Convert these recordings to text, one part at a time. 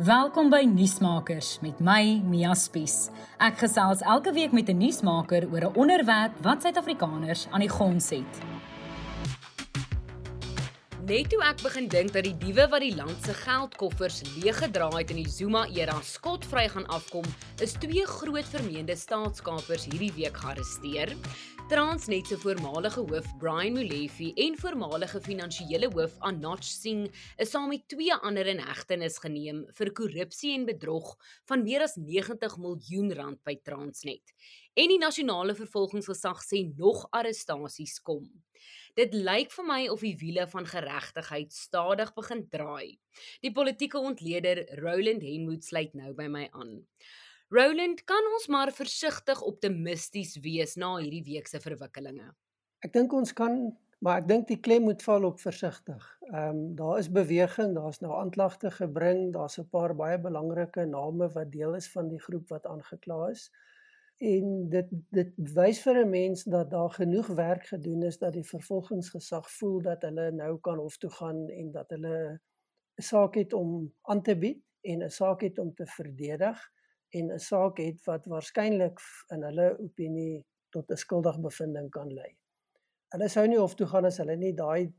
Welkom by Nuusmakers met my Mia Spies. Ek gesels elke week met 'n nuusmaker oor 'n onderwerp wat Suid-Afrikaners aan die gons het. Net toe ek begin dink dat die diewe wat die land se geldkoffers leeggedra het in die Zuma-era skotvry gaan afkom, is twee groot vermeende staatskapers hierdie week gearresteer. Transnet se voormalige hoof Brian Molefe en voormalige finansiële hoof Anach Singh is saam met twee ander in hegtenis geneem vir korrupsie en bedrog van meer as 90 miljoen rand by Transnet. En die nasionale vervolgingsgesag sê nog arrestasies kom. Dit lyk vir my of die wiele van geregtigheid stadig begin draai. Die politieke ontleder Roland Henwood sluit nou by my aan. Roland, kan ons maar versigtig optimisties wees na hierdie week se verwikkelinge? Ek dink ons kan, maar ek dink die klem moet val op versigtig. Ehm um, daar is beweging, daar's nou aanklagte gebring, daar's 'n paar baie belangrike name wat deel is van die groep wat aangekla is. En dit dit wys vir 'n mens dat daar genoeg werk gedoen is dat die vervolgingsgesag voel dat hulle nou kan hof toe gaan en dat hulle 'n saak het om aan te bied en 'n saak het om te verdedig en 'n saak het wat waarskynlik in hulle opinie tot 'n skuldige bevinding kan lei. Hulle sou nie hof toe gaan as hulle nie daai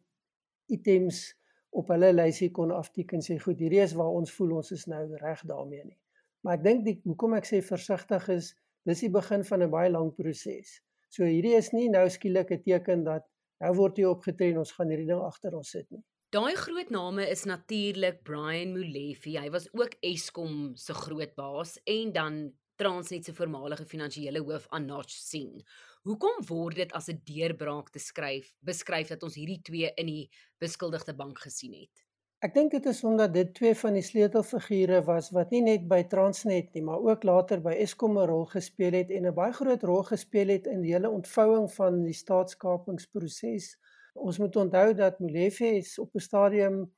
items op hulle lysie kon afteken sê goed, hierdie is waar ons voel ons is nou reg daarmee nie. Maar ek dink die hoekom ek sê versigtig is, dis die begin van 'n baie lang proses. So hierdie is nie nou skielik 'n teken dat nou word jy opgetree en ons gaan hierdie ding agter ons sit nie. Daai groot name is natuurlik Brian Molefe. Hy was ook Eskom se groot baas en dan Transnet se voormalige finansiële hoof Anach Singh. Hoekom word dit as 'n deurbraak te skryf beskryf dat ons hierdie twee in die beskuldigde bank gesien het? Ek dink dit is omdat dit twee van die sleutelfigure was wat nie net by Transnet nie, maar ook later by Eskom 'n rol gespeel het en 'n baie groot rol gespeel het in die hele ontvouing van die staatskapingsproses Ons moet onthou dat Molefe is op 'n stadium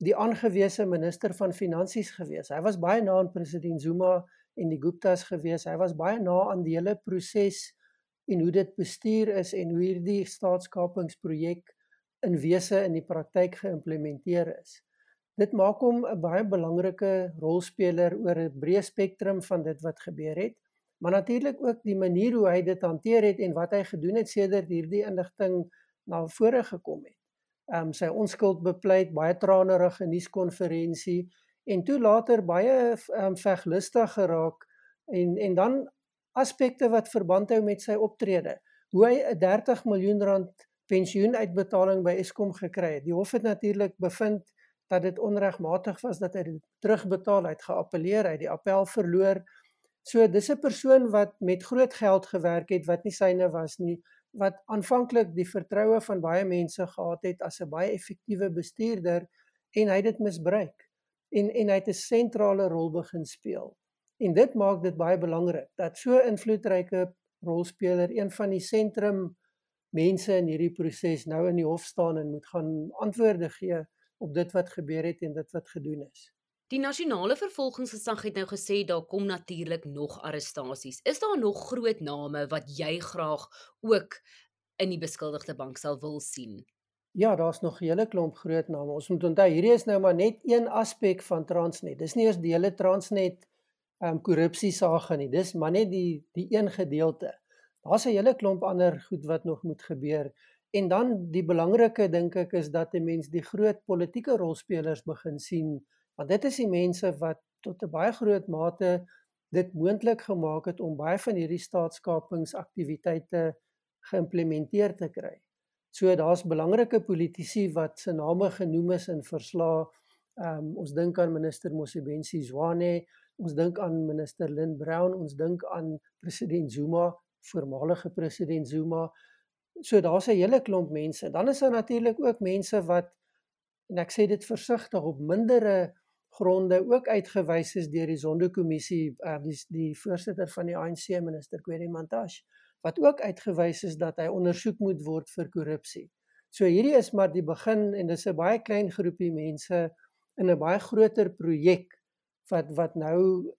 die aangewese minister van finansies gewees. Hy was baie na aan president Zuma en die Guptas gewees. Hy was baie na aan die hele proses en hoe dit bestuur is en hoe hierdie staatskapingsprojek in wese in die praktyk geïmplementeer is. Dit maak hom 'n baie belangrike rolspeler oor 'n breë spektrum van dit wat gebeur het, maar natuurlik ook die manier hoe hy dit hanteer het en wat hy gedoen het sedert hierdie inligting na vore gekom het. Ehm um, sy onskuld bepleit, baie tranerige nuuskonferensie en toe later baie ehm um, veglustig geraak en en dan aspekte wat verband hou met sy optrede. Hoe hy 'n 30 miljoen rand pensioenuitbetaling by Eskom gekry het. Die hof het natuurlik bevind dat dit onregmatig was dat hy dit terugbetaal het, geappeleer, hy die appel verloor. So dis 'n persoon wat met groot geld gewerk het wat nie syne was nie wat aanvanklik die vertroue van baie mense gehad het as 'n baie effektiewe bestuurder en hy het dit misbruik en en hy het 'n sentrale rol begin speel. En dit maak dit baie belangrik dat so invloedryke rolspeler een van die sentrum mense in hierdie proses nou in die hof staan en moet gaan antwoorde gee op dit wat gebeur het en dit wat gedoen is. Die nasionale vervolgingsgesag het nou gesê daar kom natuurlik nog arrestasies. Is daar nog groot name wat jy graag ook in die beskuldigde bank sal wil sien? Ja, daar's nog 'n hele klomp groot name. Ons moet onthou hierdie is nou maar net een aspek van Transnet. Dis nie eers die hele Transnet ehm um, korrupsie saak nie. Dis maar net die die een gedeelte. Daar's 'n hele klomp ander goed wat nog moet gebeur. En dan die belangrike dink ek is dat 'n mens die groot politieke rolspelers begin sien want dit is die mense wat tot 'n baie groot mate dit moontlik gemaak het om baie van hierdie staatskapingsaktiwiteite geïmplementeer te kry. So daar's belangrike politici wat se name genoem is in verslae. Um, ons dink aan minister Mosebenzi Zwane, ons dink aan minister Lynn Brown, ons dink aan president Zuma, voormalige president Zuma. So daar's 'n hele klomp mense. Dan is daar natuurlik ook mense wat en ek sê dit versigtig op mindere gronde ook uitgewys is deur die Zondo-kommissie, uh, die die voorsitter van die ANC minister Kweri Mantashe wat ook uitgewys is dat hy ondersoek moet word vir korrupsie. So hierdie is maar die begin en dis 'n baie klein groepie mense in 'n baie groter projek wat wat nou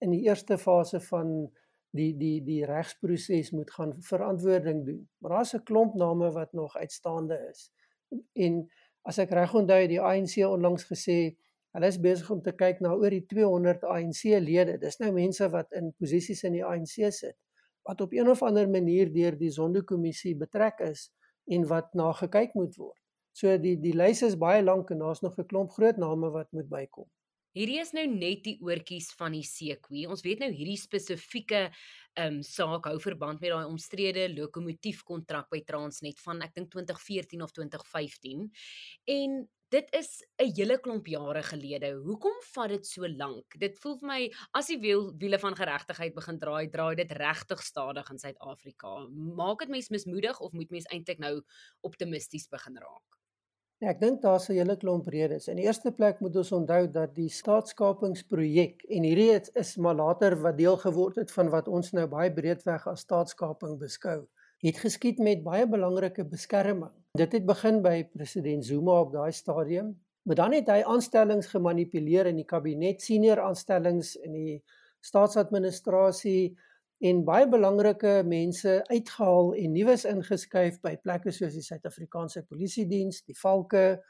in die eerste fase van die die die regsproses moet gaan verantwoording doen. Maar daar's 'n klomp name wat nog uitstaande is. En as ek reg onthou het die ANC onlangs gesê Hulle is besig om te kyk na oor die 200 ANC-lede. Dis nou mense wat in posisies in die ANC sit wat op een of ander manier deur die Zondo-kommissie betrek is en wat na gekyk moet word. So die die lys is baie lank en daar's nog 'n klomp groot name wat moet bykom. Hierdie is nou net die oortjies van die seekoe. Ons weet nou hierdie spesifieke ehm um, saak hou verband met daai omstrede lokomotief kontrak by Transnet van ek dink 2014 of 2015. En dit is 'n hele klomp jare gelede. Hoekom vat dit so lank? Dit voel vir my as die wiel, wiele van geregtigheid begin draai, draai dit regtig stadig in Suid-Afrika. Maak dit mens mismoedig of moet mens eintlik nou optimisties begin raak? Ja, ek dink daar's 'n hele klomp redes. In die eerste plek moet ons onthou dat die staatskapingsprojek en hierdie is maar later wat deel geword het van wat ons nou baie breedweg as staatskaping beskou, het geskied met baie belangrike beskerming Dit het begin by president Zuma op daai stadium, maar dan het hy aanstellings gemanipuleer in die kabinet, senior aanstellings in die staatsadministrasie en baie belangrike mense uitgehaal en nuus ingeskuif by plekke soos die Suid-Afrikaanse Polisie Diens, die Valke,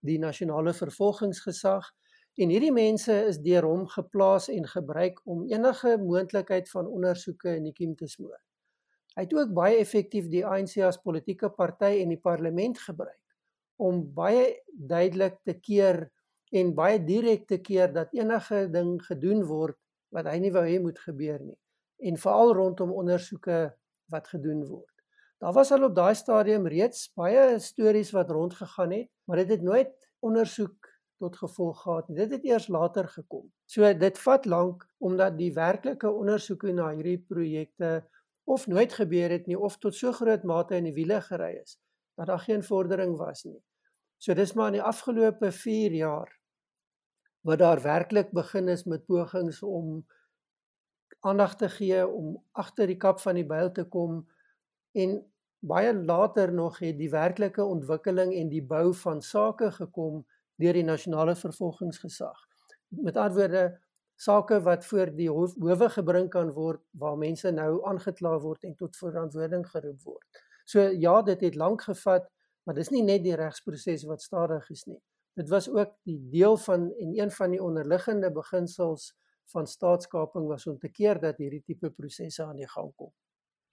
die Nasionale Vervolgingsgesag en hierdie mense is deur hom geplaas en gebruik om enige moontlikheid van ondersoeke in die kiem te smoor. Hy het ook baie effektief die ANC as politieke party en die parlement gebruik om baie duidelik te keer en baie direk te keer dat enige ding gedoen word wat hy nie wou hê moet gebeur nie en veral rondom ondersoeke wat gedoen word. Daar was al op daai stadium reeds baie stories wat rondgegaan het, maar dit het nooit ondersoek tot gevolg gehad nie. Dit het eers later gekom. So dit vat lank omdat die werklike ondersoeke na hierdie projekte of nooit gebeur het nie of tot so groot mate in die wiele gery is dat daar geen vordering was nie. So dis maar in die afgelope 4 jaar wat daar werklik begin is met pogings om aandag te gee om agter die kap van die byl te kom en baie later nog het die werklike ontwikkeling en die bou van sake gekom deur die nasionale vervolgingsgesag. Met ander woorde sake wat voor die hof, howe gebring kan word waar mense nou aangekla word en tot verantwoording geroep word. So ja, dit het lank gevat, maar dis nie net die regsproses wat stadig is nie. Dit was ook die deel van en een van die onderliggende beginsels van staatskaping was om te keer dat hierdie tipe prosesse aan die gang kom.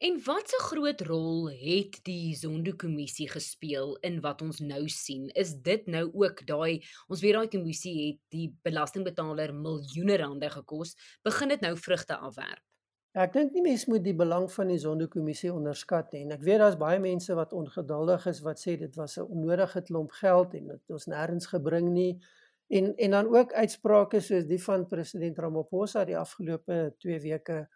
En wat 'n groot rol het die Zondo-kommissie gespeel in wat ons nou sien? Is dit nou ook daai ons weet daai kommissie het die belastingbetaler miljoene rande gekos, begin dit nou vrugte afwerp? Ja, ek dink nie mense moet die belang van die Zondo-kommissie onderskat nie. En ek weet daar's baie mense wat ongeduldig is wat sê dit was 'n onnodige klomp geld en dit ons nêrens gebring nie. En en dan ook uitsprake soos die van president Ramaphosa die afgelope 2 weke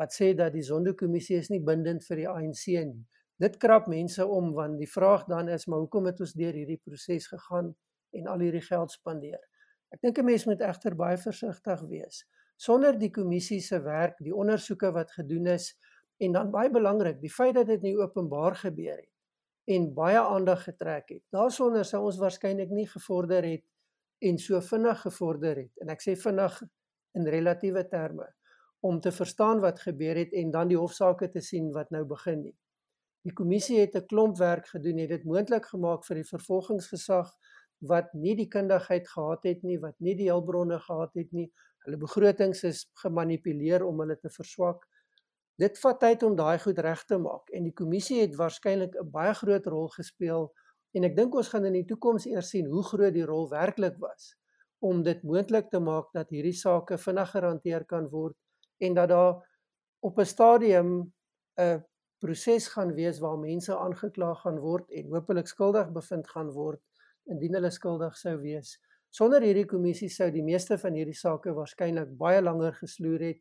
wat sê dat die Zondo-kommissie is nie bindend vir die ANC nie. Dit krap mense om want die vraag dan is maar hoekom het ons deur hierdie proses gegaan en al hierdie geld spandeer? Ek dink 'n mens moet egter baie versigtig wees. Sonder die kommissie se werk, die ondersoeke wat gedoen is en dan baie belangrik, die feit dat dit nie openbaar gebeur het en baie aandag getrek het. Daarsonder sou ons waarskynlik nie gevorder het en so vinnig gevorder het. En ek sê vinnig in relatiewe terme om te verstaan wat gebeur het en dan die hofsaake te sien wat nou begin nie. Die kommissie het 'n klomp werk gedoen, het dit moontlik gemaak vir die vervolgingsgesag wat nie die kundigheid gehad het nie, wat nie die hulpbronne gehad het nie. Hulle begrotings is gemanipuleer om hulle te verswak. Dit vat tyd om daai goed reg te maak en die kommissie het waarskynlik 'n baie groot rol gespeel en ek dink ons gaan in die toekoms eers sien hoe groot die rol werklik was om dit moontlik te maak dat hierdie sake vinniger hanteer kan word en dat daar op 'n stadium 'n proses gaan wees waar mense aangekla gaan word en hopelik skuldig bevind gaan word indien hulle skuldig sou wees. Sonder hierdie kommissie sou die meeste van hierdie sake waarskynlik baie langer gesloer het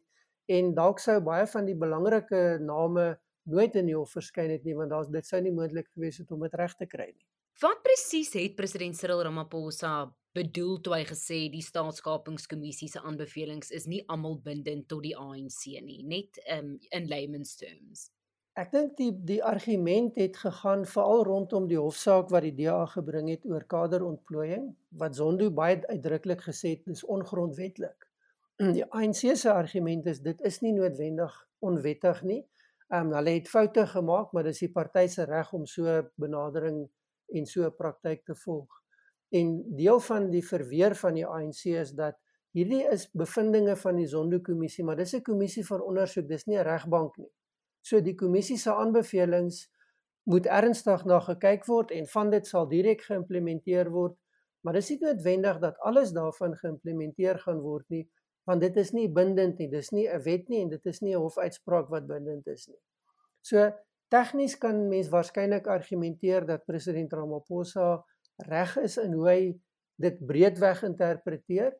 en dalk sou baie van die belangrike name nooit in die hof verskyn het nie want daar's dit sou nie moontlik gewees het om dit reg te kry nie. Wat presies het president Cyril Ramaphosa bedoel toe hy gesê die staatskapingskommissie se aanbevelings is nie almal bindend tot die ANC nie, net um, in layman's terms? Ek dink die die argument het gegaan veral rondom die hofsaak wat die DA gebring het oor kaderontplooiing wat Zondo baie uitdruklik gesê het dis ongrondwetlik. Die ANC se argument is dit is nie noodwendig onwettig nie. Ehm um, hulle het foute gemaak, maar dis die party se reg om so benadering en so praktyk te volg. En deel van die verweer van die ANC is dat hierdie is bevindinge van die Zondo-kommissie, maar dis 'n kommissie van ondersoek, dis nie 'n regbank nie. So die kommissie se aanbevelings moet ernstig na gekyk word en van dit sal direk geïmplementeer word, maar dis nie noodwendig dat alles daarvan geïmplementeer gaan word nie, want dit is nie bindend nie, dis nie 'n wet nie en dit is nie 'n hofuitspraak wat bindend is nie. So tegnies kan mens waarskynlik argumenteer dat president Ramaphosa reg is in hoe hy dit breedweg interpreteer.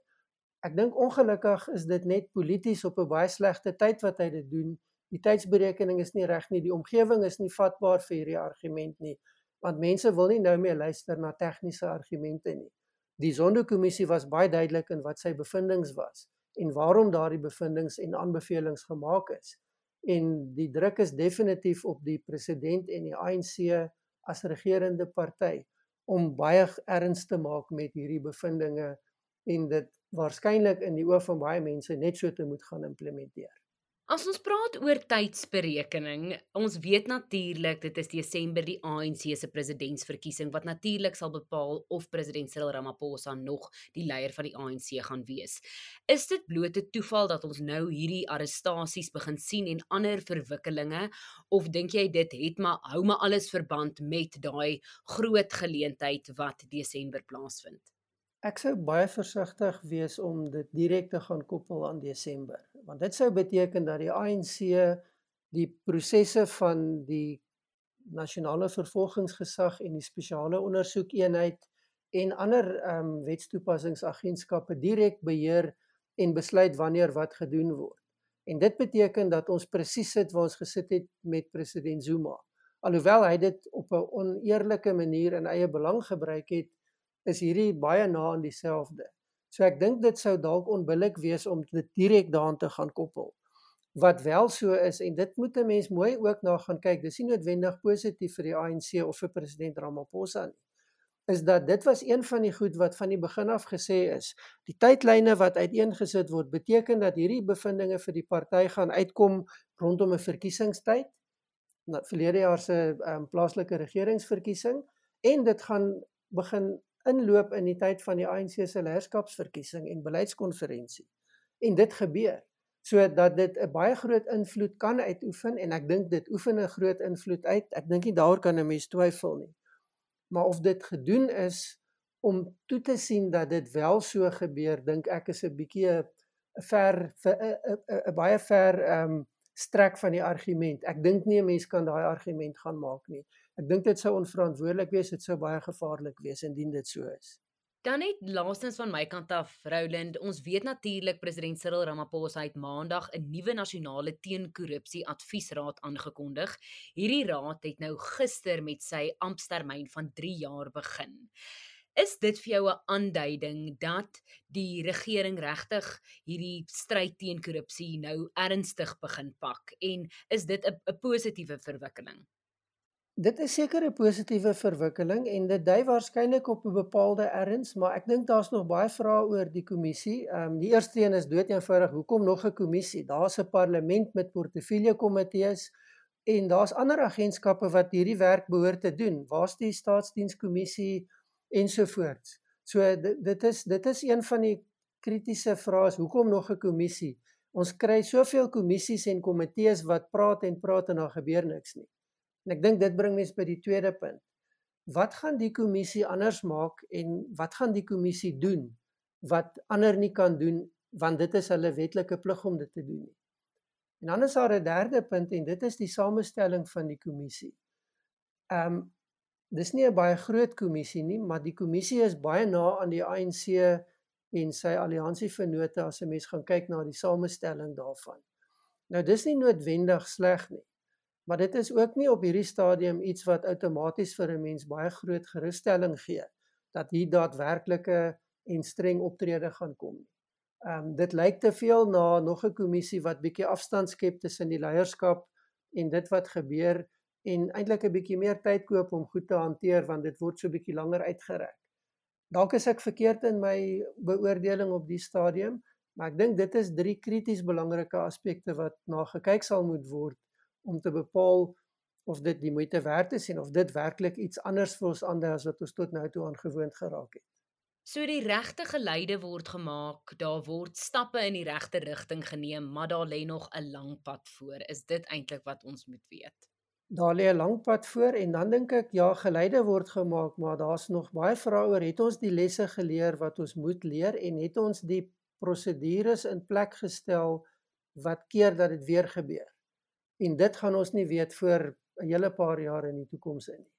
Ek dink ongelukkig is dit net polities op 'n baie slegte tyd wat hy dit doen. Die tydsberekening is nie reg nie. Die omgewing is nie vatbaar vir hierdie argument nie, want mense wil nie nou meer luister na tegniese argumente nie. Die Zondo-kommissie was baie duidelik in wat sy bevindinge was en waarom daardie bevindinge en aanbevelings gemaak is. En die druk is definitief op die president en die ANC as regerende party om baie erns te maak met hierdie bevindinge en dit waarskynlik in die oë van baie mense net so te moet gaan implementeer. As ons praat oor tydsberekening, ons weet natuurlik dit is Desember die ANC se presidentsverkiesing wat natuurlik sal bepaal of president Cyril Ramaphosa nog die leier van die ANC gaan wees. Is dit bloot 'n toeval dat ons nou hierdie arrestasies begin sien en ander verwikkelinge of dink jy dit het maar hou maar alles verband met daai groot geleentheid wat Desember plaasvind? Ek sou baie versigtig wees om dit direk te gaan koppel aan Desember, want dit sou beteken dat die ANC die prosesse van die nasionale vervolgingsgesag en die spesiale ondersoekeenheid en ander ehm um, wetstoepassingsagentskappe direk beheer en besluit wanneer wat gedoen word. En dit beteken dat ons presies sit waar ons gesit het met president Zuma. Alhoewel hy dit op 'n oneerlike manier in eie belang gebruik het, is hierdie baie na aan dieselfde. So ek dink dit sou dalk onbillik wees om dit direk daaraan te gaan koppel. Wat wel so is en dit moet 'n mens mooi ook na gaan kyk. Dis nie noodwendig positief vir die ANC of vir president Ramaphosa nie. Is dat dit was een van die goed wat van die begin af gesê is. Die tydlyne wat uiteengesit word beteken dat hierdie bevindinge vir die party gaan uitkom rondom 'n verkiesingstyd. Na verlede jaar se um, plaaslike regeringsverkiesing en dit gaan begin inloop in die tyd van die ANC se leierskapsverkiesing en beleidskonferensie. En dit gebeur sodat dit 'n baie groot invloed kan uitoefen en ek dink dit oefen 'n groot invloed uit. Ek dink nie daaroor kan 'n mens twyfel nie. Maar of dit gedoen is om toe te sien dat dit wel so gebeur, dink ek is 'n bietjie 'n ver 'n baie ver ehm um, strek van die argument. Ek dink nie 'n mens kan daai argument gaan maak nie. Ek dink dit sou onverantwoordelik wees, dit sou baie gevaarlik wees indien dit so is. Dan net laastens van my kant af, Roland, ons weet natuurlik president Cyril Ramaphosa het Maandag 'n nuwe nasionale teenkorrupsie adviesraad aangekondig. Hierdie raad het nou gister met sy amptetermyn van 3 jaar begin. Is dit vir jou 'n aanduiding dat die regering regtig hierdie stryd teen korrupsie nou ernstig begin pak en is dit 'n 'n positiewe verwikkeling? Dit is seker 'n positiewe verwikkeling en dit dui waarskynlik op 'n bepaalde erns, maar ek dink daar's nog baie vrae oor die kommissie. Ehm um, die eerste een is dood eenvoudig, hoekom nog 'n kommissie? Daar's 'n parlement met portefeulje komitees en daar's ander agentskappe wat hierdie werk behoort te doen. Waar's die staatsdienskommissie ensovoorts. So dit is dit is een van die kritiese vrae, hoekom nog 'n kommissie? Ons kry soveel kommissies en komitees wat praat en praat en daar gebeur niks nie. En ek dink dit bring mense by die tweede punt. Wat gaan die kommissie anders maak en wat gaan die kommissie doen wat ander nie kan doen want dit is hulle wetlike plig om dit te doen nie. En dan is daar 'n derde punt en dit is die samestelling van die kommissie. Ehm um, dis nie 'n baie groot kommissie nie, maar die kommissie is baie na aan die ANC en sy alliansievennote as 'n mens gaan kyk na die samestelling daarvan. Nou dis nie noodwendig sleg nie. Maar dit is ook nie op hierdie stadium iets wat outomaties vir 'n mens baie groot gerusstelling gee dat hier daadwerklike en streng optrede gaan kom nie. Ehm um, dit lyk te veel na nog 'n kommissie wat bietjie afstand skep tussen die leierskap en dit wat gebeur en eintlik 'n bietjie meer tyd koop om goed te hanteer want dit word so bietjie langer uitgereik. Dalk is ek verkeerd in my beoordeling op die stadium, maar ek dink dit is drie krities belangrike aspekte wat na gekyk sal moet word om te bepaal of dit die moeite werd is en of dit werklik iets anders vir ons ander as wat ons tot nou toe aangewoond geraak het. So die regte geleide word gemaak, daar word stappe in die regte rigting geneem, maar daar lê nog 'n lang pad voor. Is dit eintlik wat ons moet weet? Daar lê 'n lang pad voor en dan dink ek ja, geleide word gemaak, maar daar's nog baie vrae oor het ons die lesse geleer wat ons moet leer en het ons die prosedures in plek gestel wat keer dat dit weer gebeur. En dit gaan ons nie weet voor 'n hele paar jare in die toekoms in nie.